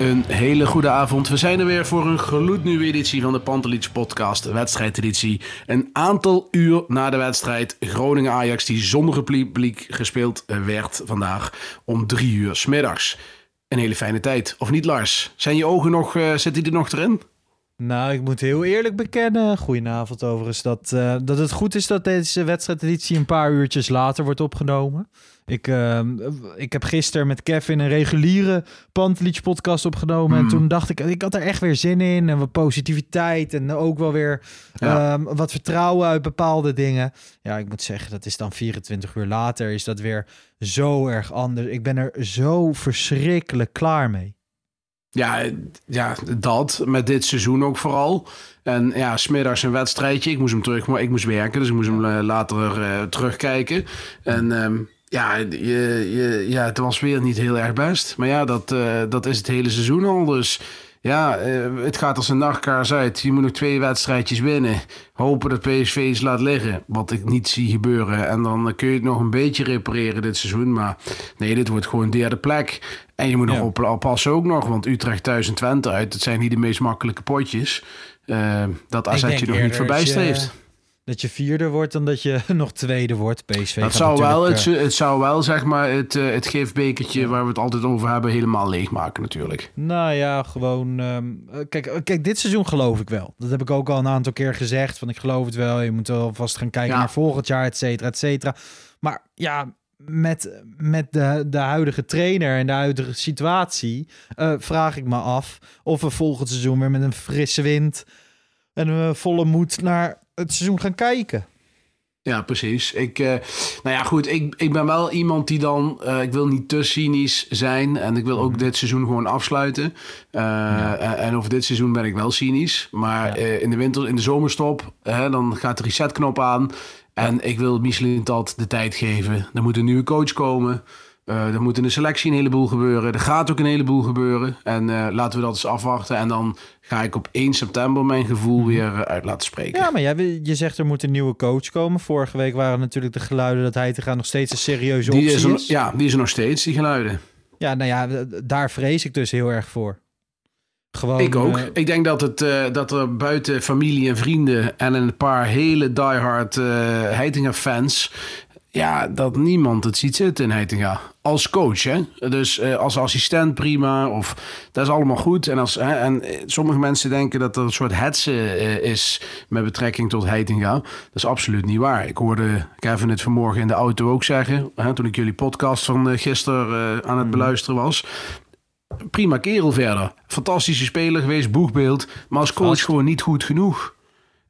Een hele goede avond. We zijn er weer voor een gloednieuwe editie van de Pantelich podcast, de wedstrijdeditie. Een aantal uur na de wedstrijd Groningen-Ajax, die zonder publiek gespeeld werd vandaag om drie uur smiddags. Een hele fijne tijd, of niet Lars? Zijn je ogen nog, eh, zitten die er nog erin? Nou, ik moet heel eerlijk bekennen, goedenavond overigens, dat, eh, dat het goed is dat deze wedstrijdeditie een paar uurtjes later wordt opgenomen. Ik, eh, ik heb gisteren met Kevin een reguliere Pantelich podcast opgenomen. En toen dacht ik, ik had er echt weer zin in. En wat positiviteit en ook wel weer Ja. ehm, wat vertrouwen uit bepaalde dingen. Ja, ik moet zeggen, dat is dan 24 uur later, is dat weer zo erg anders. Ik ben er zo verschrikkelijk klaar mee. Ja, ja, dat. Met dit seizoen ook vooral. En ja, smiddags een wedstrijdje. Ik moest hem terug, maar ik moest werken. Dus ik moest hem eh, later eh, terugkijken. En ehm, ja, je, je, ja, het was weer niet heel erg best. Maar ja, dat, eh, dat is het hele seizoen al. Dus ja, eh, het gaat als een nachtkaars uit. Je moet nog twee wedstrijdjes winnen. Hopen dat PSV iets laat liggen. Wat ik niet zie gebeuren. En dan kun je het nog een beetje repareren dit seizoen. Maar nee, dit wordt gewoon derde plek. En je moet nog op, oppassen ook nog. Want Utrecht thuis en Twente uit. Het zijn niet de meest makkelijke potjes. Eh, dat AZ je nog niet voorbij dat streeft. Dat je vierde wordt dan dat je nog tweede wordt. PSV Dat zou wel, het, eh, het zou wel zeg maar het, eh, het gifbekertje waar we het altijd over hebben helemaal leegmaken natuurlijk. Nou ja, gewoon. ehm, eh, kijk, kijk, dit seizoen geloof ik wel. Dat heb ik ook al een aantal keer gezegd. Van ik geloof het wel. Je moet wel vast gaan kijken Ja. naar volgend jaar, et cetera, et cetera. Maar ja, met, met de, de huidige trainer en de huidige situatie. vraag ik me af of we volgend seizoen weer met een frisse wind. en een volle moed naar het seizoen gaan kijken. Ja, precies. Ik, eh, nou ja, goed. Ik, ik ben wel iemand die dan. eh, ik wil niet te cynisch zijn. En ik wil ook dit seizoen gewoon afsluiten. Eh, en, en over dit seizoen ben ik wel cynisch. Maar Ja. in de winter, in de zomerstop, hè, dan gaat de resetknop aan. En ik wil Michelin dat de tijd geven. Er moet een nieuwe coach komen. Eh, er moet in de selectie een heleboel gebeuren. Er gaat ook een heleboel gebeuren. En eh, laten we dat eens afwachten. En dan ga ik op 1 september mijn gevoel weer eh, uit laten spreken. Ja, maar jij, je zegt er moet een nieuwe coach komen. Vorige week waren natuurlijk de geluiden dat hij te gaan nog steeds een serieuze optie is is. er, ja, die is er nog steeds, die geluiden. Ja, nou ja, daar vrees ik dus heel erg voor. Gewoon, Ik ook. ik denk dat, het, dat er buiten familie en vrienden en een paar hele diehard eh Heitinga-fans... Ja, dat niemand het ziet zitten in Heitinga. Als coach, hè. Dus eh, als assistent prima, of dat is allemaal goed. En, als, hè, en eh, sommige mensen denken dat er een soort hetze eh, is met betrekking tot Heitinga. Dat is absoluut niet waar. Ik hoorde Kevin het vanmorgen in de auto ook zeggen... Hè, toen ik jullie podcast van eh, gisteren aan het beluisteren was prima kerel verder. Fantastische speler geweest, boegbeeld. Maar als coach Vast. gewoon niet goed genoeg.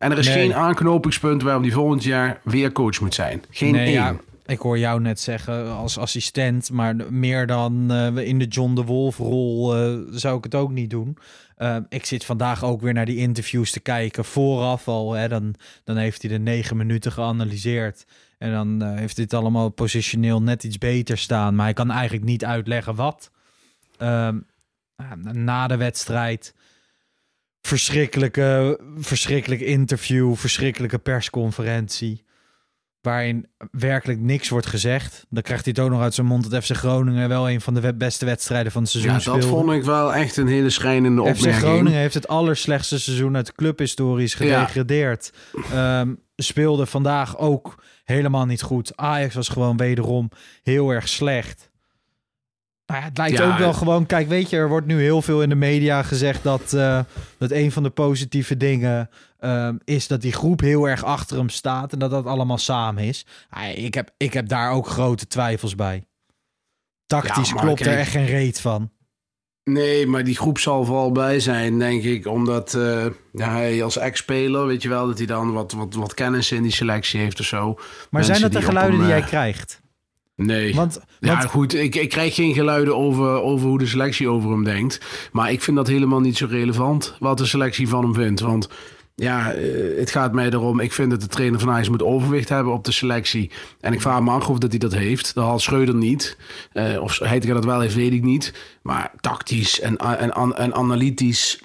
En er is Nee. geen aanknopingspunt waarom die volgend jaar weer coach moet zijn. Geen nee, één. ja, ik hoor jou net zeggen als assistent, maar meer dan eh, in de John de Wolf rol eh, zou ik het ook niet doen. Eh, ik zit vandaag ook weer naar die interviews te kijken vooraf al. Hè, dan, dan heeft hij de negen minuten geanalyseerd. En dan heeft dit allemaal positioneel net iets beter staan. Maar hij kan eigenlijk niet uitleggen wat. Ehm, na de wedstrijd. Verschrikkelijke, verschrikkelijk interview, verschrikkelijke persconferentie. waarin werkelijk niks wordt gezegd. Dan krijgt hij het ook nog uit zijn mond dat FC Groningen wel een van de beste wedstrijden van het seizoen Ja, speelde. dat vond ik wel echt een hele schrijnende FC opmerking. Groningen heeft het allerslechtste seizoen uit de clubhistorie gedegradeerd. Ehm, speelde vandaag ook helemaal niet goed. Ajax was gewoon wederom heel erg slecht. Nou ja, het lijkt Ja, ook wel gewoon... Kijk, weet je, er wordt nu heel veel in de media gezegd... dat, eh, dat een van de positieve dingen ehm, is dat die groep heel erg achter hem staat... en dat dat allemaal samen is. Ah, ik, heb, ik heb daar ook grote twijfels bij. Tactisch Ja, maar klopt er echt geen reet van. Nee, maar die groep zal vooral bij zijn, denk ik. Omdat eh, ja, hij als ex-speler, weet je wel, dat hij dan wat, wat, wat kennis in die selectie heeft of zo. Maar Mensen zijn dat de geluiden hem, die jij eh, krijgt? Nee. Want, Ja, want goed, ik, ik krijg geen geluiden over, over hoe de selectie over hem denkt. Maar ik vind dat helemaal niet zo relevant, wat de selectie van hem vindt. Want ja, eh, het gaat mij erom, ik vind dat de trainer van Ajax moet overwicht hebben op de selectie. En ik vraag me af of dat hij dat heeft. Dat had Schreuder niet. Eh, of Heitinga dat wel heeft, weet ik niet. Maar tactisch en, en, en, en analytisch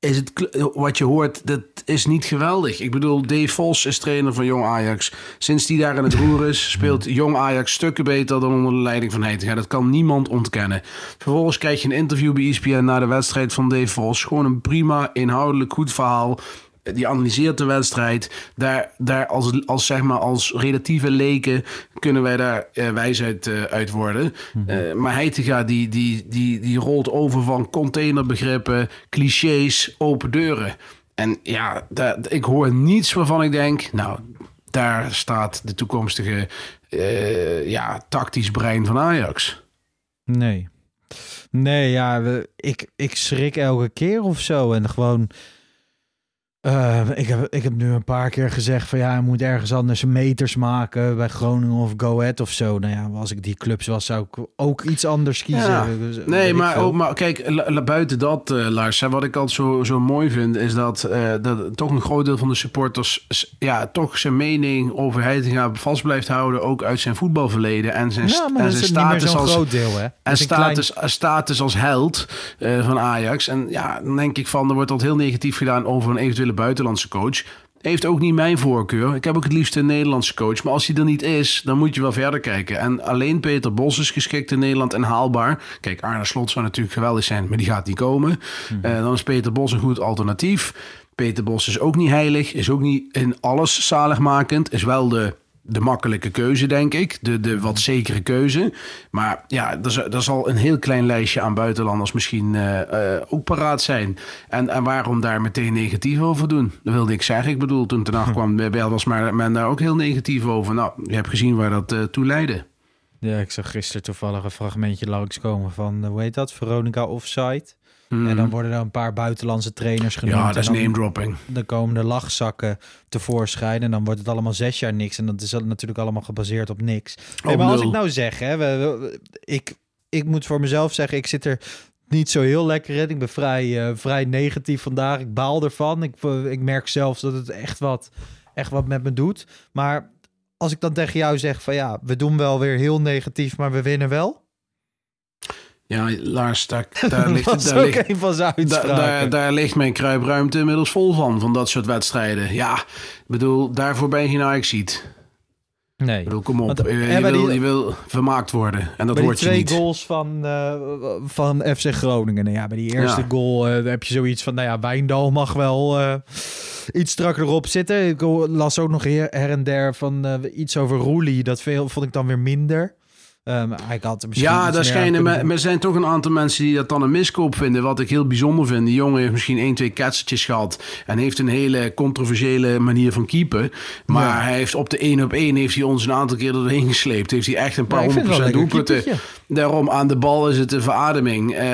is het wat je hoort, dat is niet geweldig. Ik bedoel, Dave Vos is trainer van Jong Ajax. Sinds die daar in het roer is, speelt Jong Ajax stukken beter dan onder de leiding van Heitinga. Dat kan niemand ontkennen. Vervolgens krijg je een interview bij ESPN na de wedstrijd van Dave Vos. Gewoon een prima, inhoudelijk goed verhaal. Die analyseert de wedstrijd. Daar, daar als, als, zeg maar, als relatieve leken kunnen wij daar eh, wijsheid eh, uit worden. Eh, maar Heitinga die, die, die, die rolt over van containerbegrippen, clichés, open deuren. En ja, daar, ik hoor niets waarvan ik denk... nou, daar staat de toekomstige ja, tactisch brein van Ajax. Nee. Nee, ja, ik, ik schrik elke keer of zo. En gewoon. Eh, ik, heb, ik heb nu een paar keer gezegd van ja, je moet ergens anders meters maken bij Groningen of Go Ahead of zo. Nou ja, als ik die clubs was, zou ik ook iets anders kiezen. Ja. Dus, weet Nee, maar, ook, maar kijk, buiten dat, eh, Lars, hè, wat ik altijd zo, zo mooi vind, is dat, eh, dat toch een groot deel van de supporters ja, toch zijn mening over Heitinga vast blijft houden, ook uit zijn voetbalverleden en zijn, ja, en zijn status als groot deel, hè? En klein- status, als held eh, van Ajax. En ja, dan denk ik van, er wordt altijd heel negatief gedaan over een eventuele buitenlandse coach. Heeft ook niet mijn voorkeur. Ik heb ook het liefst een Nederlandse coach. Maar als hij er niet is, dan moet je wel verder kijken. En alleen Peter Bos is geschikt in Nederland en haalbaar. Kijk, Arne Slot zou natuurlijk geweldig zijn, maar die gaat niet komen. Eh, dan is Peter Bos een goed alternatief. Peter Bos is ook niet heilig, is ook niet in alles zaligmakend. Is wel de, de makkelijke keuze, denk ik. De, de wat zekere keuze. Maar ja, er, zal- er zal een heel klein lijstje aan buitenlanders misschien eh, ook paraat zijn. En, en waarom daar meteen negatief over doen? Dat wilde ik zeggen. Ik bedoel, toen ten nacht kwam bij was maar men daar ook heel negatief over. Nou, je hebt gezien waar dat eh, toe leidde. Ja, ik zag gisteren toevallig een fragmentje langskomen van, eh, hoe heet dat? Veronica Offside. En dan worden er een paar buitenlandse trainers genoemd. Mhm. Ja, dat is name dropping. dan komen de lachzakken tevoorschijn en dan wordt het allemaal zes jaar niks. En dat is natuurlijk allemaal gebaseerd op niks. Nee, maar als ik nou zeg, hè, we, we- ik, ik moet voor mezelf zeggen, ik zit er niet zo heel lekker in. Ik ben vrij, eh, vrij negatief vandaag. Ik baal ervan. Ik, eh, ik merk zelfs dat het echt wat, echt wat met me doet. Maar als ik dan tegen jou zeg van ja, we doen wel weer heel negatief, maar we winnen wel. Ja, Lars, daar, daar ligt... Daar ligt van zijn Da- uitspraken. daar, daar ligt mijn kruipruimte inmiddels vol van, van dat soort wedstrijden. Ja, ik bedoel, daarvoor ben je geen Ajax-ziet. Nee. Ik bedoel, kom op. Want, je, eh, je wil, die- je wil vermaakt worden. En dat wordt je twee niet. goals van, eh, van FC Groningen. Nou ja, bij die eerste Ja. goal eh, heb je zoiets van... Nou ja, Wijndal mag wel iets strakker erop zitten. Ik las ook nog her, her en der van iets over Roelie. Dat veel, vond ik dan weer minder. Ehm had er misschien Ja, daar schijnen er zijn toch een aantal mensen die dat dan een miskoop vinden. Wat ik heel bijzonder vind. Die jongen heeft misschien één, twee ketsertjes gehad. En heeft een hele controversiële manier van keepen. Maar Ja. hij heeft op de één op één heeft hij ons een aantal keer er doorheen gesleept. Heeft hij echt een paar ik honderd procent doelpunten. Daarom aan de bal is het een verademing. Eh,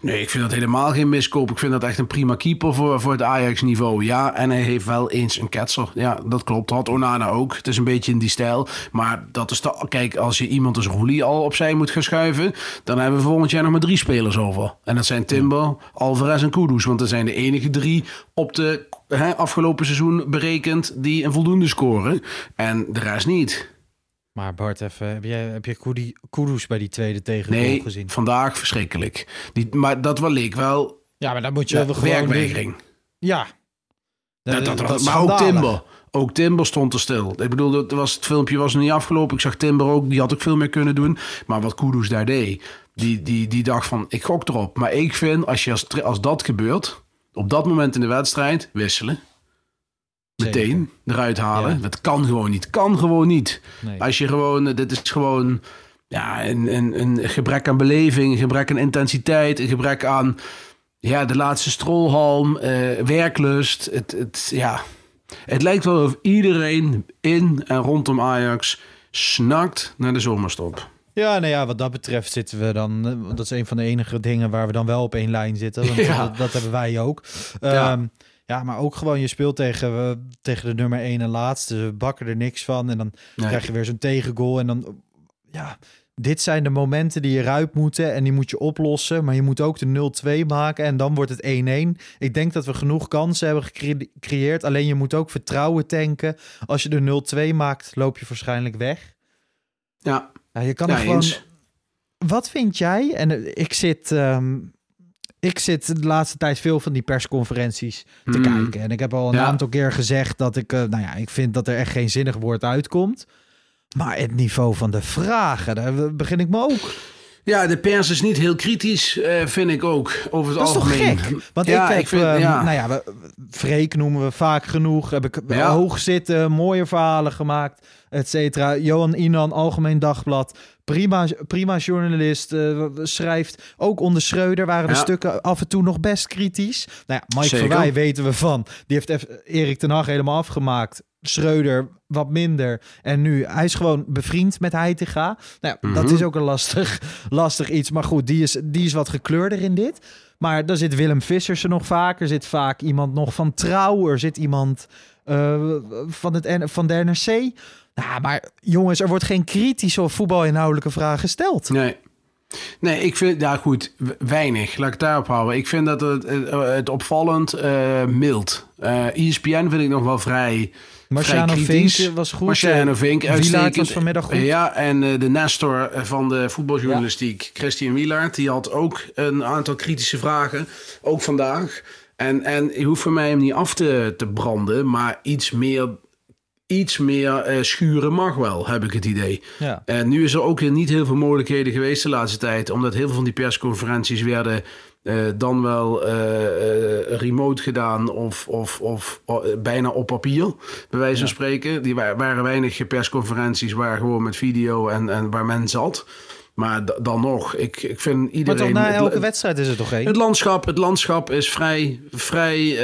nee, ik vind dat helemaal geen miskoop. Ik vind dat echt een prima keeper voor, voor het Ajax-niveau. Ja, en hij heeft wel eens een ketser. Ja, dat klopt. Had Onana ook. Het is een beetje in die stijl. Maar dat is de, kijk, als je iemand als Roelie al opzij moet gaan schuiven, dan hebben we volgend jaar nog maar drie spelers over. En dat zijn Timber, Alvarez en Kudus. Want dat zijn de enige drie op de hè, afgelopen seizoen berekend die een voldoende scoren. En de rest niet. Maar Bart, even, heb je, heb je Kudus bij die tweede tegengoal Nee, gezien? vandaag verschrikkelijk. Die, maar dat wel leek wel Ja, maar dan moet je ja, wel gewoon... Ja. Dat, dat, dat is maar ook. Timber. Ook Timber stond er stil. Ik bedoel, dat was, het filmpje was nog niet afgelopen. Ik zag Timber ook, die had ook veel meer kunnen doen. Maar wat Kudus daar deed, die, die, die dacht van, ik gok erop. Maar ik vind, als, je als, als dat gebeurt, op dat moment in de wedstrijd, wisselen. Meteen eruit halen. Ja. Dat kan gewoon niet. Kan gewoon niet. Nee. Als je gewoon, dit is gewoon ja, een, een, een gebrek aan beleving, een gebrek aan intensiteit, een gebrek aan ja, de laatste strolhalm, eh, werklust. Het, het, ja. het lijkt wel of iedereen in en rondom Ajax snakt naar de zomerstop. Ja, nou ja, wat dat betreft zitten we dan. eh, Dat is een van de enige dingen waar we dan wel op één lijn zitten. Want Ja. dat, dat hebben wij ook. Ja. Ehm, ja, maar ook gewoon, je speelt tegen, eh, tegen de nummer één en laatste. Ze bakken er niks van. En dan Nee. krijg je weer zo'n tegengoal. En dan, ja, dit zijn de momenten die eruit moeten. En die moet je oplossen. Maar je moet ook de 0-2 maken. En dan wordt het 1-1. Ik denk dat we genoeg kansen hebben gecre- gecreëerd. Alleen je moet ook vertrouwen tanken. Als je de 0-2 maakt, loop je waarschijnlijk weg. Ja, Ja, je kan ja er gewoon eens. wat vind jij? En eh, ik zit, ehm, ik zit de laatste tijd veel van die persconferenties te Mm. kijken. En ik heb al een Ja. aantal keer gezegd dat ik, eh, nou ja, ik vind dat er echt geen zinnig woord uitkomt. Maar het niveau van de vragen, daar begin ik me ook. Ja, de pers is niet heel kritisch, eh, vind ik ook, over het Dat is toch algemeen. gek? Want ja, ik heb, vind, ehm, ja. nou ja, we, Freek noemen we vaak genoeg. Heb ik Ja. hoog zitten, mooie verhalen gemaakt, et cetera. Johan Inan, Algemeen Dagblad. Prima, prima journalist, eh, schrijft. Ook onder Schreuder waren de stukken af en toe nog best kritisch. Nou ja, Mike. Verwij weten we van. Die heeft Erik ten Hag helemaal afgemaakt. Schreuder wat minder. En nu, hij is gewoon bevriend met Heitinga. Nou ja, dat Mhm. is ook een lastig, lastig iets. Maar goed, die is, die is wat gekleurder in dit. Maar daar zit Willem Vissers er nog vaak. Er zit vaak iemand nog van Trouw. Er zit iemand eh, van, het, van de NRC. Nou, maar jongens, er wordt geen kritische of voetbalinhoudelijke vraag gesteld. Nee. Nee, ik vind, ja goed, weinig. Laat ik het daarop houden. Ik vind dat het, het, het opvallend eh, mild. Eh ESPN vind ik nog wel vrij, Marciano. Vink was goed. Marciano Vink, Wielaert uitstekend. was vanmiddag goed. Ja, en eh, de Nestor van de voetbaljournalistiek, Christian Wielaert, die had ook een aantal kritische vragen. Ook vandaag. En, en je hoeft voor mij hem niet af te, te branden, maar iets meer, iets meer eh, schuren mag wel, heb ik het idee. Ja. En nu is er ook weer niet heel veel mogelijkheden geweest de laatste tijd. Omdat heel veel van die persconferenties werden eh, dan wel eh, remote gedaan of, of, of bijna op papier, bij wijze van spreken. Die wa- waren weinig persconferenties waar gewoon met video en, en waar men zat. Maar dan nog, ik, ik vind Maar iedereen... toch na het- elke wedstrijd is er toch één? het landschap, het landschap is vrij, vrij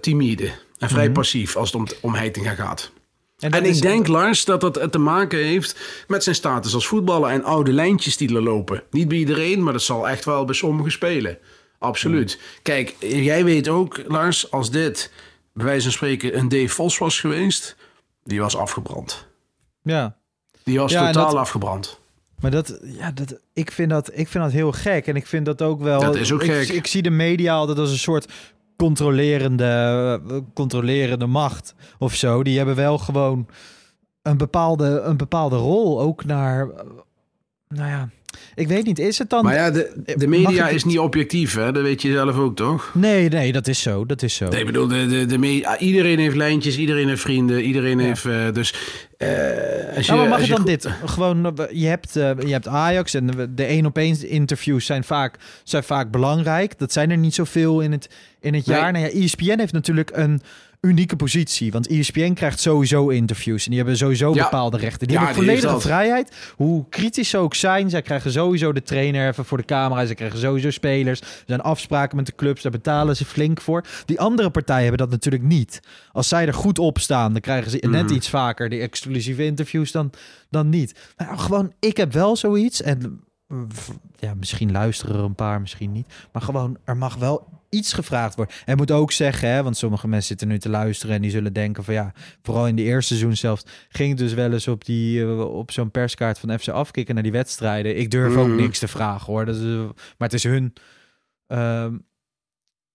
timide en vrij passief als het om, om Heitinga gaat. En, is- ik denk, Lars, dat dat te maken heeft met zijn status als voetballer en oude lijntjes die er lopen. Niet bij iedereen, maar dat zal echt wel bij sommigen spelen. Absoluut. Kijk, jij weet ook, Lars, als dit bij wijze van spreken een Dave Vos was geweest, die was afgebrand. Ja. Die was Ja, totaal dat- afgebrand. Maar dat, ja, dat, ik, vind dat, ik vind dat heel gek. En ik vind dat ook wel. Dat is ook ik, gek. Ik, zie de media altijd als een soort controlerende, controlerende macht of zo. Die hebben wel gewoon een bepaalde, een bepaalde rol ook naar. eh, Nou ja, ik weet niet. Is het dan. Maar ja, de, de Mag media is niet objectief, hè? Dat weet je zelf ook, toch? Nee, nee, dat is zo. Dat is zo. Nee, ik bedoel, de, de, de me- iedereen heeft lijntjes, iedereen heeft vrienden, iedereen Ja. heeft... eh, dus eh, als je, Nou, maar mag als je dan goed- dit? Gewoon, eh, je hebt, eh, je hebt Ajax en de- de één op één interviews zijn vaak, zijn vaak belangrijk. Dat zijn er niet zoveel in het, in het Nee. jaar. Nou ja, ESPN heeft natuurlijk een unieke positie. Want ESPN krijgt sowieso interviews. En die hebben sowieso Ja. bepaalde rechten. Die Ja, hebben volledige vrijheid. Hoe kritisch ze ook zijn. Zij krijgen sowieso de trainer even voor de camera. Ze krijgen sowieso spelers. Er zijn afspraken met de clubs. Daar betalen ze flink voor. Die andere partijen hebben dat natuurlijk niet. Als zij er goed op staan, dan krijgen ze net Mhm. iets vaker die exclusieve interviews dan, dan niet. Nou, gewoon, ik heb wel zoiets. En v- ja, misschien luisteren er een paar, misschien niet. Maar gewoon, er mag wel iets gevraagd worden. En moet ook zeggen, hè, want sommige mensen zitten nu te luisteren en die zullen denken van ja, vooral in de eerste seizoen zelfs ging het dus wel eens op die eh, op zo'n perskaart van FC afkicken naar die wedstrijden. Ik durf ook Mhm. niks te vragen hoor. Dat is, eh, maar het is hun. ehm,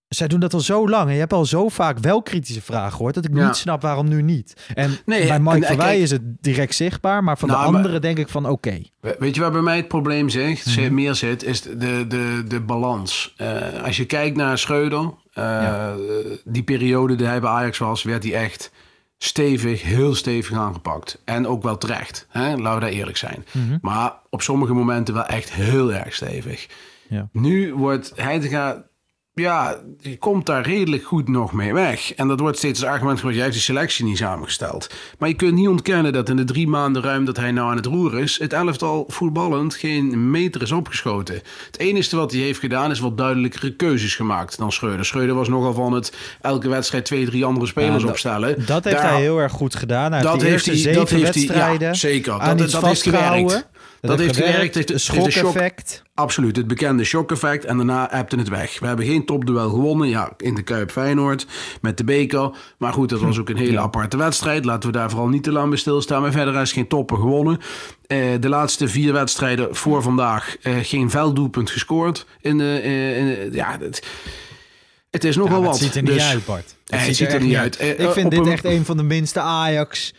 zij doen dat al zo lang en je hebt al zo vaak wel kritische vragen gehoord dat ik Ja. niet snap waarom nu niet. En Nee, bij Mike Verwij kijk- is het direct zichtbaar, maar van Nou, de maar- anderen denk ik van oké. We- Weet je waar bij mij het probleem zit, Mhm. meer zit, is de, de, de balans. Eh, als je kijkt naar Schreuder, eh, Ja. die periode die hij bij Ajax was, werd hij echt stevig, heel stevig aangepakt. En ook wel terecht, hè? laten we daar eerlijk zijn. Mhm. Maar op sommige momenten wel echt heel erg stevig. Ja. Nu wordt Heitinga, ja, die komt daar redelijk goed nog mee weg. En dat wordt steeds als argument gebruikt, jij heeft de selectie niet samengesteld. Maar je kunt niet ontkennen dat in de drie maanden ruim dat hij nou aan het roer is, het elftal voetballend geen meter is opgeschoten. Het enige wat hij heeft gedaan is wat duidelijkere keuzes gemaakt dan Schreuder. Schreuder was nogal van het elke wedstrijd twee, drie andere spelers opstellen. Dat heeft Daar- hij heel erg goed gedaan. Hij Dat heeft hij- zeven heeft hij- ja, wedstrijden zeker. Dat- dat- vastgehouden. gewerkt. Dat heeft gewerkt, heeft- Een heeft de shock- schok-effect. Absoluut, het bekende shock-effect. En daarna hebte het weg. We hebben geen topduel gewonnen. Ja, in de Kuip Feyenoord met de beker. Maar goed, dat was ook een hele aparte wedstrijd. Laten we daar vooral niet te lang bij stilstaan. Maar verder is geen toppen gewonnen. Eh, de laatste vier wedstrijden voor vandaag eh, geen velddoelpunt gescoord. In, de eh, in, ja, het, het is nogal Ja, wat. het ziet er niet Dus- uit, Bart. Het ziet er niet uit. Ik vind op dit een- echt een van de minste Ajax...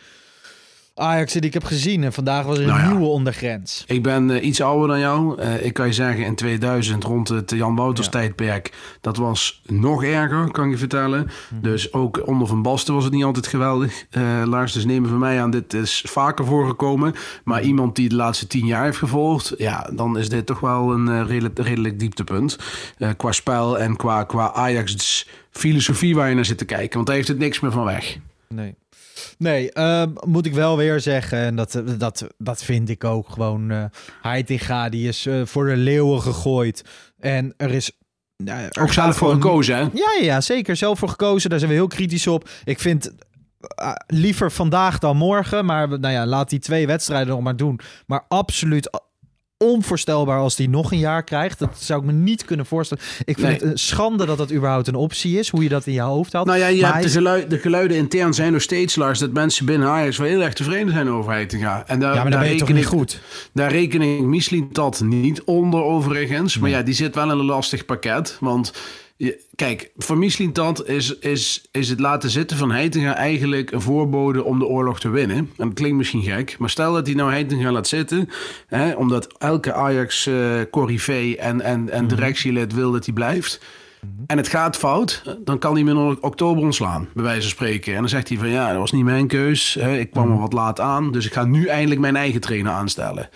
Ajax die ik heb gezien. En vandaag was er een Nou ja. nieuwe ondergrens. Ik ben eh, iets ouder dan jou. Eh, ik kan je zeggen, in 2000, rond het Jan Wouters Ja. tijdperk, dat was nog erger, kan je vertellen. Mhm. Dus ook onder Van Basten was het niet altijd geweldig. Eh Lars, dus nemen van mij aan, dit is vaker voorgekomen. Maar Mhm. iemand die de laatste tien jaar heeft gevolgd, ja, dan is dit toch wel een eh, redelijk, redelijk dieptepunt. Qua spel en qua, qua Ajax filosofie waar je naar zit te kijken. Want daar heeft het niks meer van weg. Nee. Nee, ehm, moet ik wel weer zeggen. En dat, dat, dat vind ik ook gewoon. eh Heitinga, die is eh, voor de leeuwen gegooid. En er is... nou, er Ook zelf voor gekozen, hè? Ja, ja, zeker. Zelf voor gekozen. Daar zijn we heel kritisch op. Ik vind eh, liever vandaag dan morgen. Maar nou ja, laat die twee wedstrijden nog maar doen. Maar absoluut onvoorstelbaar als die nog een jaar krijgt. Dat zou ik me niet kunnen voorstellen. Ik vind Nee. het een schande dat dat überhaupt een optie is. Hoe je dat in je hoofd had. Nou ja, je Maar hebt hij de, geluiden intern zijn nog steeds, Lars, dat mensen binnen Ajax wel heel erg tevreden zijn over Heitinga. En daar, ja, maar daar ben je toch niet ik- goed. Daar reken ik Mislintat niet onder overigens. Maar ja, die zit wel in een lastig pakket. Want je, kijk, voor Mislintat is, is, is het laten zitten van Heitinga eigenlijk een voorbode om de oorlog te winnen. En dat klinkt misschien gek. Maar stel dat hij nou Heitinga laat zitten. Hè, omdat elke Ajax eh corrivee en, en, en directielid wil dat hij blijft. En het gaat fout, dan kan hij me in oktober ontslaan, bij wijze van spreken. En dan zegt hij van ja, dat was niet mijn keus. Hè, ik kwam er wat laat aan, dus ik ga nu eindelijk mijn eigen trainer aanstellen.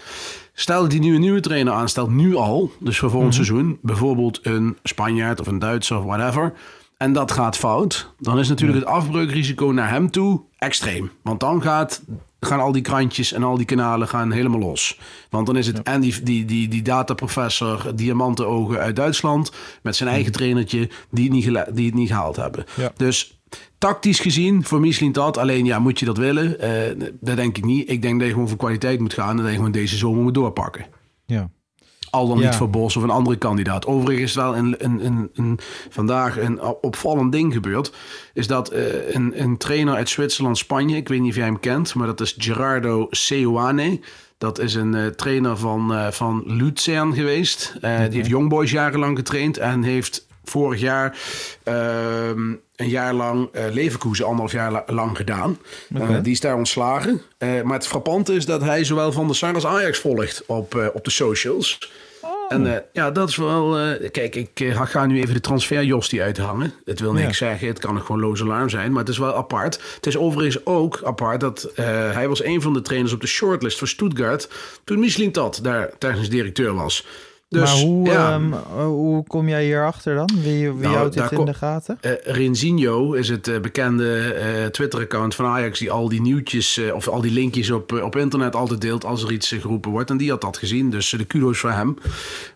Stel dat hij nu een nieuwe trainer aanstelt, nu al, dus voor volgend seizoen, bijvoorbeeld een Spanjaard of een Duitser of whatever. En dat gaat fout, dan is natuurlijk het afbreukrisico naar hem toe extreem. Want dan gaat, gaan al die krantjes en al die kanalen gaan helemaal los. Want dan is het en die, die, die, die dataprofessor, diamantenogen uit Duitsland, met zijn eigen trainertje, die het niet, die het niet gehaald hebben. Ja. Dus tactisch gezien, voor Michelin dat. Alleen ja, moet je dat willen? Eh, dat denk ik niet. Ik denk dat je gewoon voor kwaliteit moet gaan en dat je gewoon deze zomer moet doorpakken. Ja. Al dan Ja. niet voor Bos of een andere kandidaat. Overigens is wel een, een, een, een, vandaag een opvallend ding gebeurd. Is dat eh, een, een trainer uit Zwitserland, Spanje. Ik weet niet of jij hem kent, maar dat is Gerardo Seoane. Dat is een eh, trainer van, eh, van Luzern geweest. Die heeft Youngboys jarenlang getraind en heeft vorig jaar ehm, een jaar lang eh Leverkusen anderhalf jaar la- lang gedaan. Eh, die is daar ontslagen. Eh, maar het frappante is dat hij zowel Van der Sar als Ajax volgt op, eh, op de socials. En eh, ja, dat is wel... eh, kijk, ik ga nu even de transferjostie uithangen. Het wil niks zeggen, het kan ook gewoon loze alarm zijn. Maar het is wel apart. Het is overigens ook apart dat eh, hij was een van de trainers op de shortlist voor Stuttgart... toen Michelin Tat daar technisch directeur was. Dus, maar hoe, ja, ehm, hoe kom jij hierachter dan? Wie, wie Nou, houdt dit in de gaten? eh Rinzinho is het eh, bekende eh, Twitter-account van Ajax... die al die nieuwtjes of al die linkjes op, op internet altijd deelt... als er iets geroepen wordt. En die had dat gezien, dus de kudo's voor hem.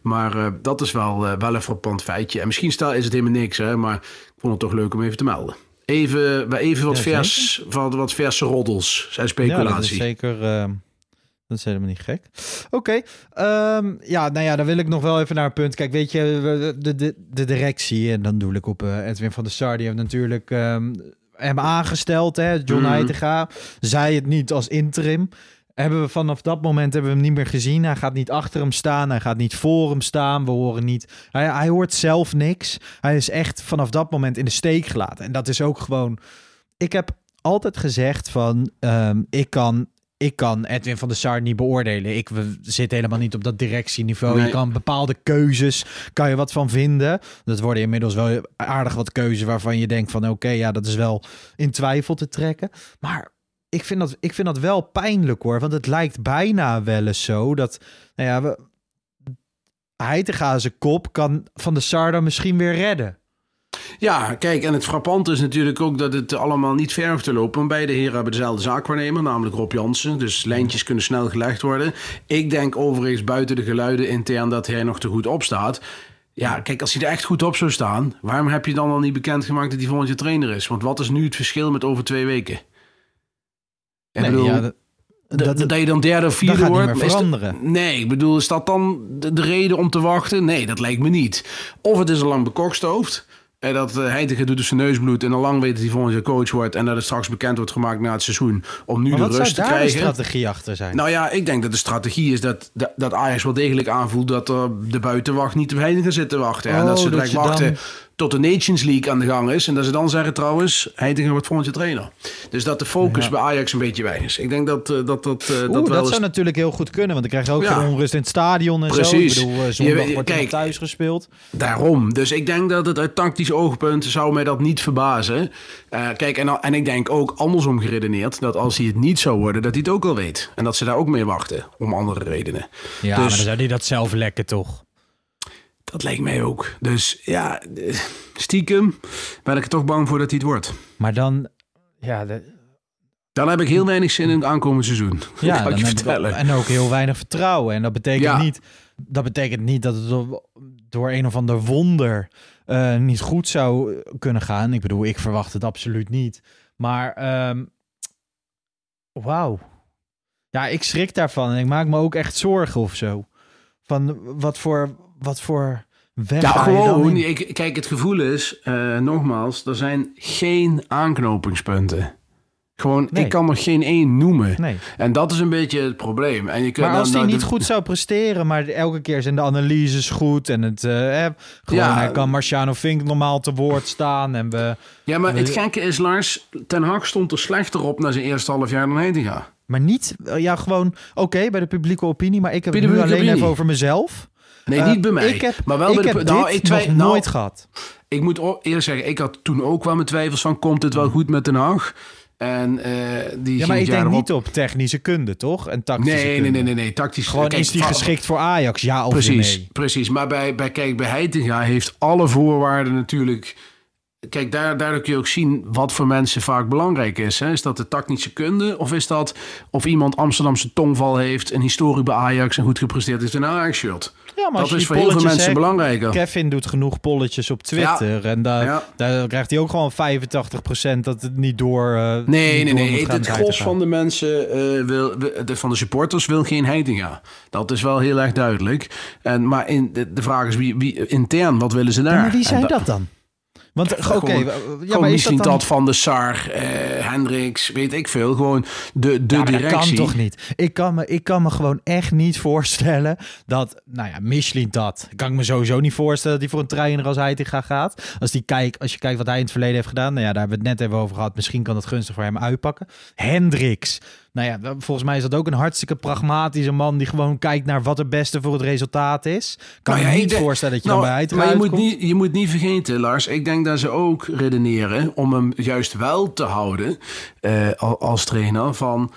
Maar dat is wel, wel een frappant feitje. En misschien stel is het helemaal niks, hè, maar ik vond het toch leuk om even te melden. Even, even wat, Ja, vers, wat, wat verse roddels, zijn Ja, dat is speculatie. zeker. Dat is helemaal niet gek. Oké. ehm, ja, nou ja, dan wil ik nog wel even naar een punt. Kijk, weet je, de, de, de directie, en dan doe ik op eh, Edwin van der Sar, die heeft natuurlijk ehm, hem aangesteld, hè, John Mhm. Heitinga. Zij het niet als interim. Hebben we vanaf dat moment hebben we hem niet meer gezien. Hij gaat niet achter hem staan. Hij gaat niet voor hem staan. We horen niet. Hij, hij hoort zelf niks. Hij is echt vanaf dat moment in de steek gelaten. En dat is ook gewoon. Ik heb altijd gezegd van. ehm, ik kan ik kan Edwin van der Sar niet beoordelen. Ik zitten helemaal niet op dat directieniveau. Nee. Je kan bepaalde keuzes, kan je wat van vinden. Dat worden inmiddels wel aardig wat keuzes waarvan je denkt van oké, ja, dat is wel in twijfel te trekken. Maar ik vind, dat, ik vind dat wel pijnlijk hoor. Want het lijkt bijna wel eens zo dat, nou ja, we, Heitinga zijn kop kan Van de Sar dan misschien weer redden. Ja, kijk, en het frappante is natuurlijk ook dat het allemaal niet ver hoeft te lopen. Beide heren hebben dezelfde zaakwaarnemer, namelijk Rob Jansen. Dus lijntjes kunnen snel gelegd worden. Ik denk overigens buiten de geluiden intern dat hij nog te goed opstaat. Ja, kijk, als hij er echt goed op zou staan, waarom heb je dan al niet bekendgemaakt dat hij volgend jaar trainer is? Want wat is nu het verschil met over twee weken? Ik Nee, bedoel, ja, dat, dat, dat- dat je dan derde of vierde gaat niet wordt. dat- veranderen. nee, ik bedoel, is dat dan de, de reden om te wachten? Nee, dat lijkt me niet. Of het is al lang bekokstoofd. En dat uh, Heitinga doet dus zijn neusbloed en al lang weet dat hij volgend jaar coach wordt. En dat het straks bekend wordt gemaakt na het seizoen. Om nu de wat zou rust te daar de krijgen. strategie achter zijn? Nou ja, ik denk dat de strategie is dat, dat, dat Ajax wel degelijk aanvoelt dat er de buitenwacht niet op Heitinga zit te wachten. en Oh, dat ze direct wachten dan- tot de Nations League aan de gang is. En dat ze dan zeggen trouwens, Heitinga wordt volgend jaar trainer. Dus dat de focus Ja. bij Ajax een beetje weg is. Ik denk dat uh, dat, dat, Oeh, dat dat, wel eens... zou natuurlijk heel goed kunnen, want dan krijg je ook Ja. onrust in het stadion en Precies. zo. Ik bedoel, eh, zondag Je- wordt kijk. thuis gespeeld. Daarom. Dus ik denk dat het uit tactisch oogpunt zou mij dat niet verbazen. Eh, kijk, en, en ik denk ook andersom geredeneerd... dat als hij het niet zou worden, dat hij het ook al weet. En dat ze daar ook mee wachten, om andere redenen. Ja, Dus- maar dan zou hij dat zelf lekken, toch? Dat lijkt mij ook. Dus ja, eh, stiekem ben ik er toch bang voor dat hij het wordt. Maar dan... Ja, de, Dan heb ik heel weinig zin in het aankomende seizoen. ja kan je vertellen. en ook heel weinig vertrouwen. En dat betekent, Ja. niet, dat betekent niet dat het door, door een of ander wonder eh, niet goed zou kunnen gaan. Ik bedoel, ik verwacht het absoluut niet. Maar ehm wauw. Ja, ik schrik daarvan. En ik maak me ook echt zorgen of zo. Van wat voor, wat voor weg Ja, gewoon. Ik, kijk, het gevoel is, eh, nogmaals, er zijn geen aanknopingspunten. Gewoon, Nee. ik kan er geen één noemen. Nee. En dat is een beetje het probleem. En je kunt Maar als hij nou, niet de- goed zou presteren, maar elke keer zijn de analyses goed en het eh, eh, gewoon Ja. hij kan Marciano Vink normaal te woord staan en we, Ja, maar het gekke is, Lars, Ten Hag stond er slechter op na zijn eerste half jaar dan Heitinga. maar niet eh, ja gewoon oké bij de publieke opinie, maar ik heb het nu alleen opinie. even over mezelf. Nee, Eh, niet bij mij. Ik heb, maar wel ik bij de... heb nou, dit ik nog nou, nooit gehad. Ik moet eerlijk zeggen, ik had toen ook wel mijn twijfels van... komt het wel goed met Den Haag? En eh die Ja, maar ik denk niet op technische kunde, toch? En tactische Nee, nee, kunde. nee, nee, nee. Tactisch. Gewoon kijk, is die geschikt voor Ajax, ja of Precies, nee? precies. Maar bij, bij, kijk, bij Heitinga heeft alle voorwaarden natuurlijk... Kijk, daar, daardoor kun je ook zien wat voor mensen vaak belangrijk is. Hè? Is dat de tactische kunde? Of is dat of iemand Amsterdamse tongval heeft... een historie bij Ajax en goed gepresteerd heeft in een Ajax-shirt? Ja, maar Dat is voor heel veel mensen belangrijker. Kevin doet genoeg polletjes op Twitter. En daar, Ja. daar krijgt hij ook gewoon 85% dat het niet door. eh, Nee, niet nee, door nee. Het, het gros van de mensen, eh, wil, de, van de supporters, wil geen Heitinga. Dat is wel heel erg duidelijk. En, maar in, de, de vraag is, wie, wie, intern, wat willen ze daar? Ja, maar wie zijn da- dat dan? Want oké, gewoon- ja, maar is misschien dat dat, dan... van de Sar, eh Hendricks, weet ik veel. Gewoon de, de Ja, maar dat directie. kan toch niet? Ik kan, me, ik kan me gewoon echt niet voorstellen dat, nou ja, Michelin dat. Kan ik me sowieso niet voorstellen dat hij voor een trainer als Heitinga gaat. Als, die kijk, als je kijkt wat hij in het verleden heeft gedaan, nou ja, daar hebben we het net even over gehad. Misschien kan dat gunstig voor hem uitpakken. Hendricks. Nou ja, volgens mij is dat ook een hartstikke pragmatische man die gewoon kijkt naar wat het beste voor het resultaat is. Kan Nou ja, ik niet denk- voorstellen dat je Nou, dan bij maar je moet, niet, je moet niet vergeten, Lars. Ik denk dat ze ook redeneren om hem juist wel te houden eh, al- als trainer. Van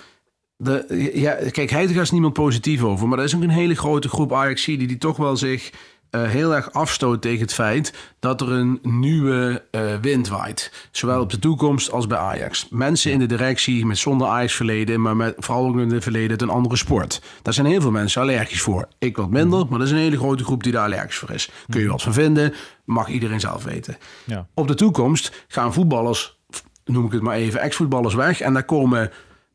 de, ja, kijk, Heitinga is niemand positief over. Maar er is ook een hele grote groep Ajax die, die toch wel zich eh, heel erg afstoot tegen het feit dat er een nieuwe eh, wind waait. Zowel op de toekomst als bij Ajax. Mensen in de directie met zonder Ajax verleden, maar met, vooral ook in het verleden het een andere sport. Daar zijn heel veel mensen allergisch voor. Ik wat minder, maar er is een hele grote groep die daar allergisch voor is. Kun je wat van vinden, mag iedereen zelf weten. Ja. Op de toekomst gaan voetballers, noem ik het maar even, ex-voetballers weg. En daar komen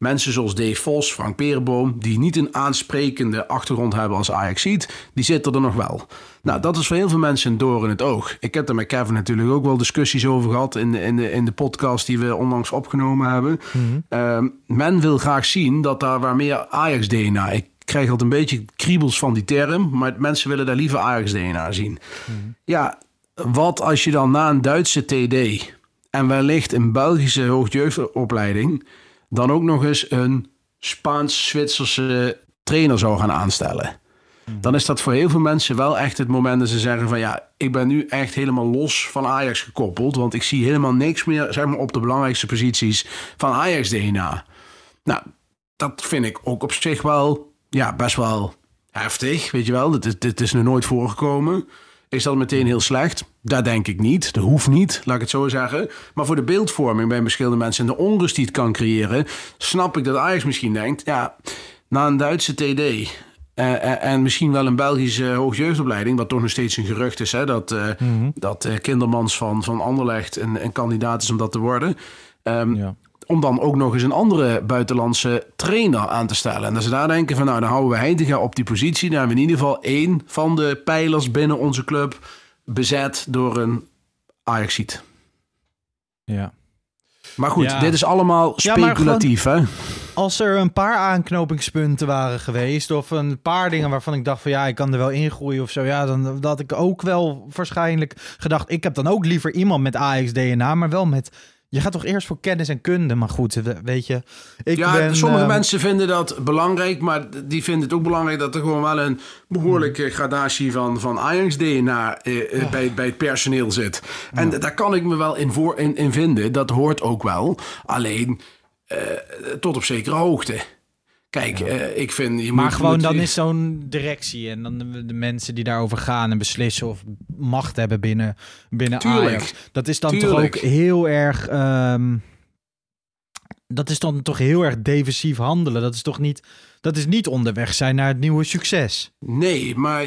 mensen zoals Dave Vos, Frank Perenboom... die niet een aansprekende achtergrond hebben als Ajax ziet... die zitten er nog wel. Nou, dat is voor heel veel mensen een door in het oog. Ik heb er met Kevin natuurlijk ook wel discussies over gehad... in de, in de, in de podcast die we onlangs opgenomen hebben. Ehm, men wil graag zien dat daar waar meer Ajax-DNA... Ik krijg altijd een beetje kriebels van die term... maar mensen willen daar liever Ajax-DNA zien. Ja, wat als je dan na een Duitse TD en wellicht een Belgische hoogjeugdopleiding dan ook nog eens een Spaans-Zwitserse trainer zou gaan aanstellen. Dan is dat voor heel veel mensen wel echt het moment dat ze zeggen van ja, ik ben nu echt helemaal los van Ajax gekoppeld. Want ik zie helemaal niks meer zeg maar, op de belangrijkste posities van Ajax DNA. Nou, dat vind ik ook op zich wel ja, best wel heftig, weet je wel. Dit, dit is nog nooit voorgekomen. Is dat meteen heel slecht? Dat denk ik niet. Dat hoeft niet, laat ik het zo zeggen. Maar voor de beeldvorming bij verschillende mensen en de onrust die het kan creëren, snap ik dat Ajax misschien denkt: ja, na een Duitse TD eh, eh, en misschien wel een Belgische hoogjeugdopleiding, wat toch nog steeds een gerucht is, hè, dat, eh, dat eh, Kindermans van, van Anderlecht een, een kandidaat is om dat te worden. Ehm, Ja. om dan ook nog eens een andere buitenlandse trainer aan te stellen. En dat ze daar denken van nou, dan houden we Heitinga op die positie. Dan hebben we in ieder geval één van de pijlers binnen onze club bezet door een Ajaxiet. Ja. Maar goed, Ja. dit is allemaal Ja, speculatief, hè? Als er een paar aanknopingspunten waren geweest, of een paar dingen waarvan ik dacht van ja, ik kan er wel ingroeien of zo, ja, dan dan had ik ook wel waarschijnlijk gedacht, ik heb dan ook liever iemand met Ajax DNA, maar wel met, je gaat toch eerst voor kennis en kunde, maar goed, we- weet je, ik ja, ben... sommige ehm, mensen vinden dat belangrijk, maar die vinden het ook belangrijk dat er gewoon wel een behoorlijke gradatie van, van Ajax-DNA eh, eh, bij, bij het personeel zit. En daar kan ik me wel in, voor, in, in vinden, dat hoort ook wel. Alleen eh, tot op zekere hoogte. Kijk, eh, ik vind... Je Maar moet, gewoon moet- dan is zo'n directie en dan de, de mensen die daarover gaan en beslissen of macht hebben binnen, binnen Tuurlijk. Ajax. Dat is dan Tuurlijk. toch ook heel erg... ehm, dat is dan toch heel erg defensief handelen. Dat is toch niet... Dat is niet onderweg zijn naar het nieuwe succes. Nee, maar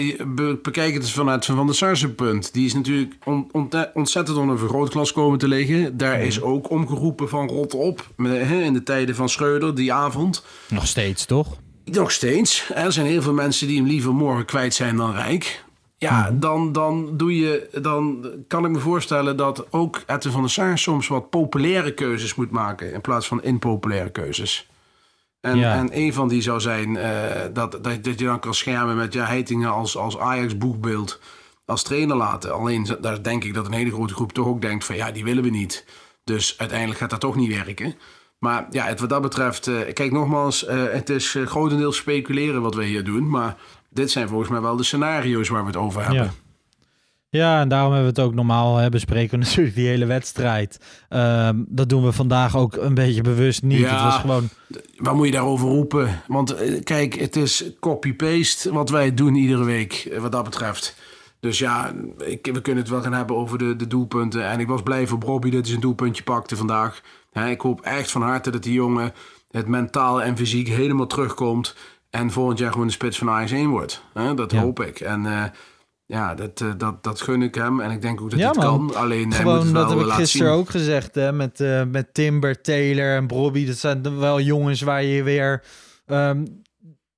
bekijk het vanuit Van der Sarsen punt. Die is natuurlijk on- ont- ontzettend onder een vergrootglas komen te liggen. Daar is ook omgeroepen van rot op. In de tijden van Schreuder, die avond. Nog steeds, toch? Nog steeds. Er zijn heel veel mensen die hem liever morgen kwijt zijn dan rijk. Ja, dan, dan, doe je, dan kan ik me voorstellen dat ook Edwin van der Sar soms wat populaire keuzes moet maken. In plaats van impopulaire keuzes. En, Ja. en een van die zou zijn eh, dat, dat, dat je dan kan schermen met ja, Heitinga als, als Ajax-boekbeeld als trainer laten. Alleen daar denk ik dat een hele grote groep toch ook denkt van ja, die willen we niet. Dus uiteindelijk gaat dat toch niet werken. Maar ja, het, wat dat betreft, eh, kijk nogmaals, eh, het is grotendeels speculeren wat we hier doen. Maar dit zijn volgens mij wel de scenario's waar we het over hebben. Ja. Ja, en daarom hebben we het ook normaal hè, bespreken natuurlijk die hele wedstrijd. Ehm, dat doen we vandaag ook een beetje bewust niet. Ja. Het was gewoon... Waar moet je daarover roepen? Want eh, kijk, het is copy-paste wat wij doen iedere week, eh, wat dat betreft. Dus ja, ik, we kunnen het wel gaan hebben over de, de doelpunten. En ik was blij voor Bobby dat hij zijn doelpuntje pakte vandaag. Ik hoop echt van harte dat die jongen het mentaal en fysiek helemaal terugkomt. En volgend jaar gewoon de spits van Ajax 1 wordt. Hè, dat Ja. hoop ik. En eh, ja, dat, eh, dat, dat gun ik hem. En ik denk ook dat Ja, hij het kan. Alleen hij moet Gewoon, wel dat heb ik gisteren zien. ook gezegd, hè, met, eh, met Timber, Taylor en Bobby. Dat zijn wel jongens waar je weer... ehm,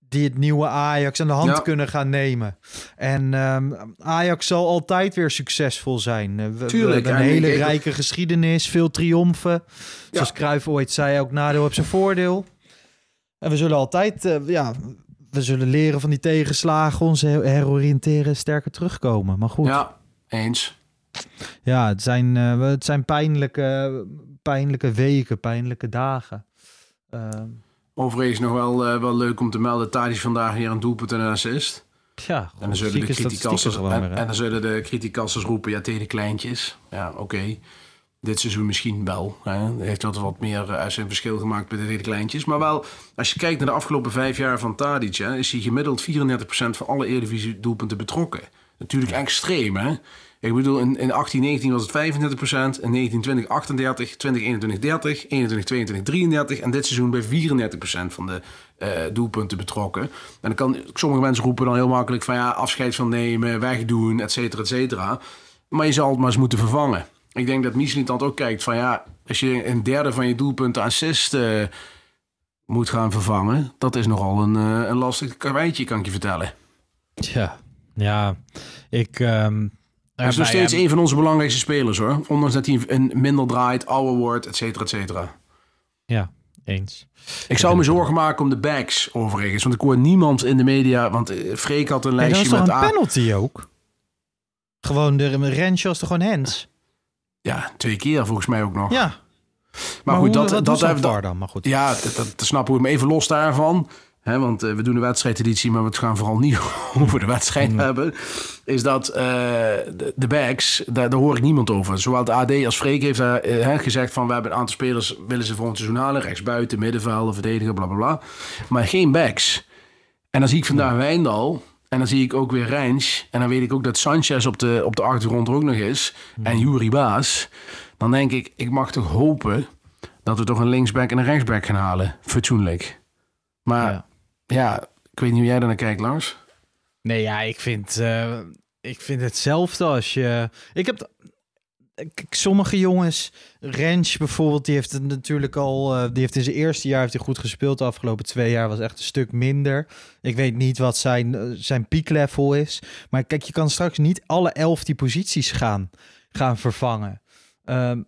die het nieuwe Ajax aan de hand Ja. kunnen gaan nemen. En ehm, Ajax zal altijd weer succesvol zijn. We, Tuurlijk, een en hele rijke geschiedenis, veel triomfen. Zoals Cruijff ooit zei, elk nadeel heeft zijn voordeel. En we zullen altijd, eh, ja, we zullen leren van die tegenslagen, ons her- heroriënteren, sterker terugkomen. Maar goed, Ja, eens. ja, het zijn, eh, het zijn pijnlijke, pijnlijke weken, pijnlijke dagen. Ehm, Overigens nog wel, eh, wel leuk om te melden. Thadis vandaag hier een doelpunt en een assist. ja, En dan zullen de en, weer, en dan zullen de criticassers roepen, ja, tegen de kleintjes. Ja, oké. Dit seizoen misschien wel. Hè. Heeft wat, wat meer uit zijn verschil gemaakt bij de de kleintjes. Maar wel, als je kijkt naar de afgelopen vijf jaar van Tadic... Hè, is hij gemiddeld 34% van alle Eredivisie doelpunten betrokken. Natuurlijk extreem, hè. Ik bedoel, in, in 18, 19 was het 35%, in 19, 20, 38, 20, 21, 30, 21, 22, 33 en dit seizoen bij 34% van de eh, doelpunten betrokken. En dan kan sommige mensen roepen dan heel makkelijk van ja, afscheid van nemen, wegdoen, et cetera, et cetera. Maar je zal het maar eens moeten vervangen. Ik denk dat Mislintat ook kijkt van ja, als je een derde van je doelpunten assist eh, moet gaan vervangen, dat is nogal een, eh, een lastig karweitje, kan ik je vertellen. Ja, ja, ik... ehm Hij is nog steeds een van onze belangrijkste spelers hoor. Ondanks dat hij een minder draait, ouder wordt, et cetera, et cetera. Ja, eens. Ik zou me zorgen maken om de backs overigens. Want ik hoor niemand in de media. Want eh, Freek had een dat lijstje was toch met... een penalty ook? Gewoon, de Rensje was toch gewoon hands? Ja, twee keer volgens mij ook nog. Ja. Maar, goed, hoe, dat, dat, dat, VAR dan? Maar goed. Ja, dat, dat, dat snappen we. Maar even los daarvan. Hè, want eh, we doen een wedstrijdeditie, maar we gaan vooral niet over de wedstrijd hebben. Is dat eh, de, de backs, daar, daar hoor ik niemand over. Zowel de AD als Freek heeft daar, eh, gezegd van... we hebben een aantal spelers, willen ze volgend seizoen halen. Rechtsbuiten, middenvelden, verdedigen, bla bla bla. Maar geen backs. En dan zie ik vandaag Wijndal... En dan zie ik ook weer Rijns. En dan weet ik ook dat Sanchez op de, op de achtergrond er ook nog is. En Jury Baas. Dan denk ik, ik mag toch hopen dat we toch een linksback en een rechtsback gaan halen. Fatsoenlijk. Maar Ja. ja, ik weet niet hoe jij daar naar kijkt, Lars. Nee, ja, ik vind, eh, ik vind hetzelfde als je... Ik heb... Sommige jongens, Rens bijvoorbeeld, die heeft het natuurlijk al... eh, die heeft in zijn eerste jaar heeft hij goed gespeeld. De afgelopen twee jaar was echt een stuk minder. Ik weet niet wat zijn, eh, zijn pieklevel is. Maar kijk, je kan straks niet alle elf die posities gaan, gaan vervangen. Ehm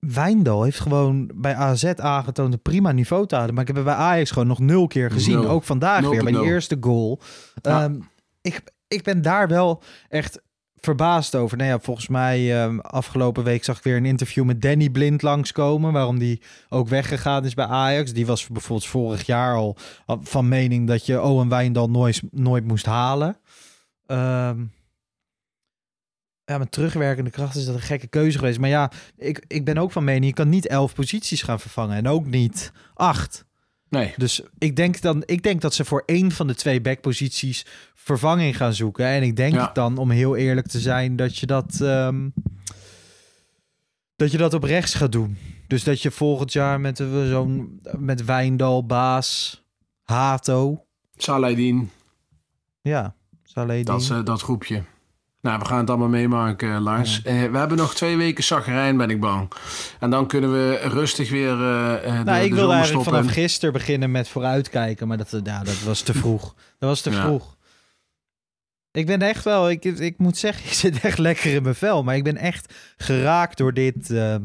Wijndal heeft gewoon bij AZ aangetoond een prima niveau te houden. Maar ik heb het bij Ajax gewoon nog nul keer gezien. Ook vandaag weer bij die 0.0. eerste goal. Ja. Ehm, ik, ik ben daar wel echt verbaasd over. Nou ja, volgens mij ehm, afgelopen week zag ik weer een interview met Danny Blind langskomen. Waarom die ook weggegaan is bij Ajax. Die was bijvoorbeeld vorig jaar al van mening dat je Owen Wijndal nooit, nooit moest halen. Ehm, ja, met terugwerkende kracht is dat een gekke keuze geweest. Maar ja, ik, ik ben ook van mening, je kan niet elf posities gaan vervangen. En ook niet acht. Nee. Dus ik denk, dan, ik denk dat ze voor één van de twee backposities vervanging gaan zoeken. En ik denk Ja. dan, om heel eerlijk te zijn, dat je dat, ehm, dat je dat op rechts gaat doen. Dus dat je volgend jaar met eh, zo'n met Wijndal, Baas, Hato. Saladin, Ja, Saleh dat, eh, dat groepje. Nou, we gaan het allemaal meemaken, eh, Lars. Eh, we hebben nog twee weken zagrijn, ben ik bang. En dan kunnen we rustig weer eh, de, Nou, ik de wilde eigenlijk vanaf gisteren beginnen met vooruitkijken, maar dat, ja, dat was te vroeg. Dat was te Ja. vroeg. Ik ben echt wel, ik, ik moet zeggen, ik zit echt lekker in mijn vel, maar ik ben echt geraakt door dit, ehm,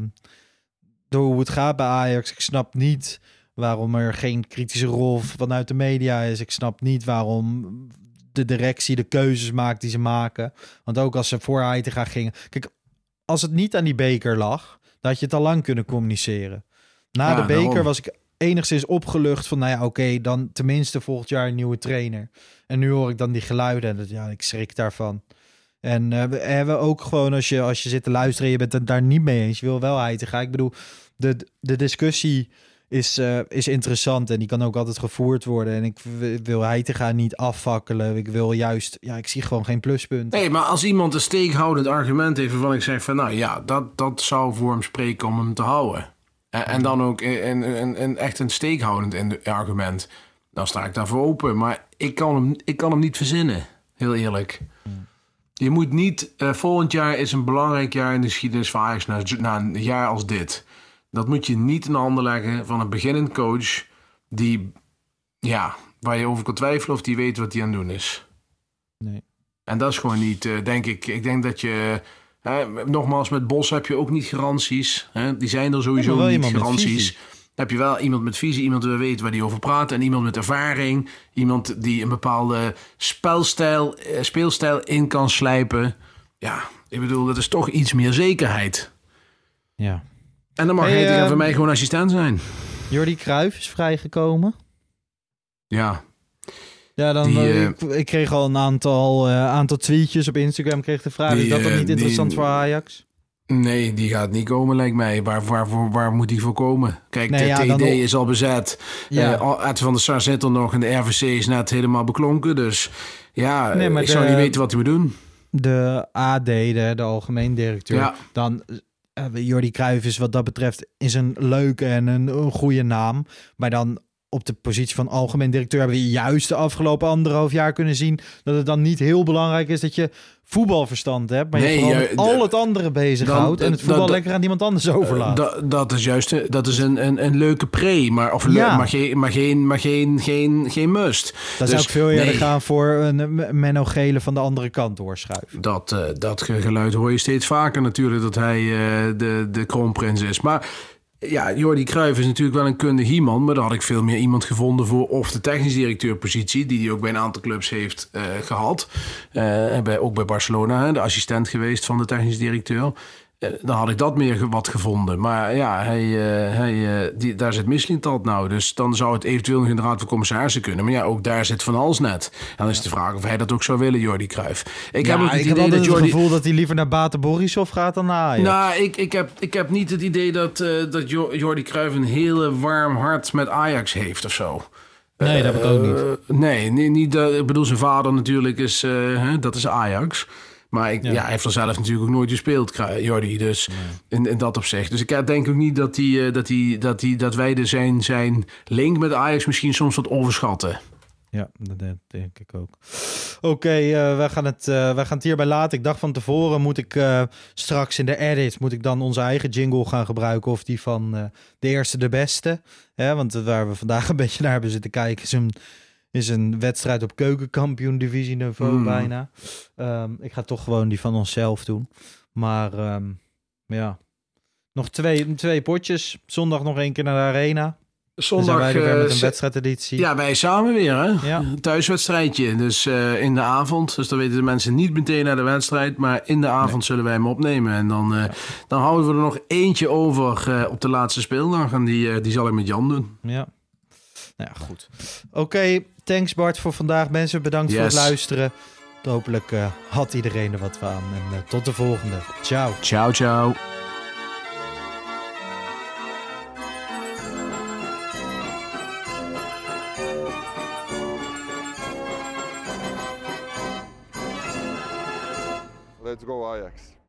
door hoe het gaat bij Ajax. Ik snap niet waarom er geen kritische rol vanuit de media is. Ik snap niet waarom de directie de keuzes maakt die ze maken. Want ook als ze voor Heitinga gingen. Kijk, als het niet aan die beker lag, dan had je het al lang kunnen communiceren. Na Ja, de beker daarom. was ik enigszins opgelucht van, nou ja, oké, dan tenminste volgend jaar een nieuwe trainer. En nu hoor ik dan die geluiden en dat, ja, ik schrik daarvan. En eh, we hebben ook gewoon, als je, als je zit te luisteren en je bent het daar niet mee eens, je wil wel Heitinga. Ik bedoel, de, de discussie is, eh, is interessant en die kan ook altijd gevoerd worden. En ik wil Heitinga niet afvakkelen. Ik wil juist, ja, ik zie gewoon geen pluspunt. Nee, maar als iemand een steekhoudend argument heeft waarvan ik zeg van nou ja, dat, dat zou voor hem spreken om hem te houden. En, en dan ook een, een, echt een steekhoudend argument. Dan sta ik daarvoor open. Maar ik kan hem, ik kan hem niet verzinnen, heel eerlijk. Je moet niet, eh, volgend jaar is een belangrijk jaar in de geschiedenis van Ajax na een jaar als dit. Dat moet je niet in de handen leggen van een beginnend coach die, ja, waar je over kan twijfelen of die weet wat hij aan het doen is. Nee. En dat is gewoon niet, eh, denk ik. Ik denk dat je. Hè, nogmaals, met Bos heb je ook niet garanties. Hè? Die zijn er sowieso wel niet garanties. Dan heb je wel iemand met visie, iemand die weet waar die over praat. En iemand met ervaring. Iemand die een bepaalde spelstijl, eh, speelstijl in kan slijpen. Ja, ik bedoel, dat is toch iets meer zekerheid. Ja. En dan mag Hey, hij tegen eh, voor mij gewoon assistent zijn. Jordi Cruijff is vrijgekomen. Ja, Ja, dan, Die, eh, eh, ik, ik kreeg al een aantal, eh, aantal tweetjes op Instagram. Kreeg de vraag, Die, is dat dan niet interessant die- voor Ajax? nee, die gaat niet komen, lijkt mij. Waar, waar, waar, waar moet die voor komen? Kijk, Nee, de ja, TD is al bezet. Ja. Ed van der Sar zit er nog en de RVC is net helemaal beklonken. Dus ja, Nee, ik zou niet weten wat hij moet doen. de AD, de, de algemeen directeur, Ja. dan Jordi Cruijff is wat dat betreft is een leuke en een goede naam. Maar dan op de positie van algemeen directeur hebben we juist de afgelopen anderhalf jaar kunnen zien dat het dan niet heel belangrijk is dat je voetbalverstand hebt, maar je vooral met al het andere bezighoudt en het voetbal dan- lekker aan iemand anders overlaat. Dat, dat is juist een- dat is een, een, een leuke pre, maar, of le- Ja. maar, geen, maar, geen, maar geen, geen, geen must. Dan zou Dus ik veel eerder nee. gaan voor een eh, Menno Gele van de andere kant doorschuiven. Dat, eh, dat geluid hoor je steeds vaker natuurlijk, dat hij eh, de, de kroonprins is. Maar ja, Jordi Cruijff is natuurlijk wel een kundig iemand, maar daar had ik veel meer iemand gevonden voor of de technisch directeurpositie, die hij ook bij een aantal clubs heeft eh, gehad. Eh, en bij, ook bij Barcelona, de assistent geweest van de technisch directeur. Dan had ik dat meer wat gevonden. Maar ja, hij, eh, hij, eh, die, daar zit Mislintat nou. Dus dan zou het eventueel nog in de Raad van Commissarissen kunnen. Maar ja, ook daar zit Van Hals net. En dan is de vraag of hij dat ook zou willen, Jordi Cruijff. Ik heb ook het ik idee heb dat het Jordi... gevoel dat hij liever naar Bate Borisov gaat dan naar Ajax. Nou, ik, ik, heb, ik heb niet het idee dat, eh, dat Jo- Jordi Cruijff een hele warm hart met Ajax heeft of zo. nee, dat heb ik ook niet. Nee, niet, niet ik bedoel, zijn vader natuurlijk is, hè, dat is Ajax. Maar ik, Ja. ja. hij heeft er zelf natuurlijk ook nooit gespeeld, Jordi. Dus in, in dat opzicht. Dus ik denk ook niet dat, die, eh, dat, die, dat, die, dat wij de zijn, zijn link met Ajax misschien soms wat overschatten. Ja, dat denk- ik ook. Oké, eh, wij, gaan het, eh, wij gaan het hierbij laten. Ik dacht van tevoren, moet ik eh, straks in de edit... moet ik dan onze eigen jingle gaan gebruiken... of die van eh, de eerste de beste. Hè, want waar we vandaag een beetje naar hebben zitten kijken... is een, is een wedstrijd op keukenkampioen divisieniveau Mm. bijna. Ehm, ik ga toch gewoon die van onszelf doen. Maar ehm, ja, nog twee, twee potjes. Zondag nog één keer naar de arena. Zondag wij er weer eh, met een ze- wedstrijdeditie. Ja, wij samen weer, hè? Ja. Een thuiswedstrijdje. Dus eh, in de avond. Dus dan weten de mensen niet meteen naar de wedstrijd. Maar in de avond zullen wij hem opnemen. En dan, eh, dan houden we er nog eentje over eh, op de laatste speeldag. En die, eh, die zal ik met Jan doen. Ja. Nou ja, goed. Oké, thanks Bart voor vandaag. Mensen, bedankt voor het luisteren. Hopelijk eh, had iedereen er wat van. En eh, tot de volgende. Ciao. Ciao, ciao. Let's go Ajax.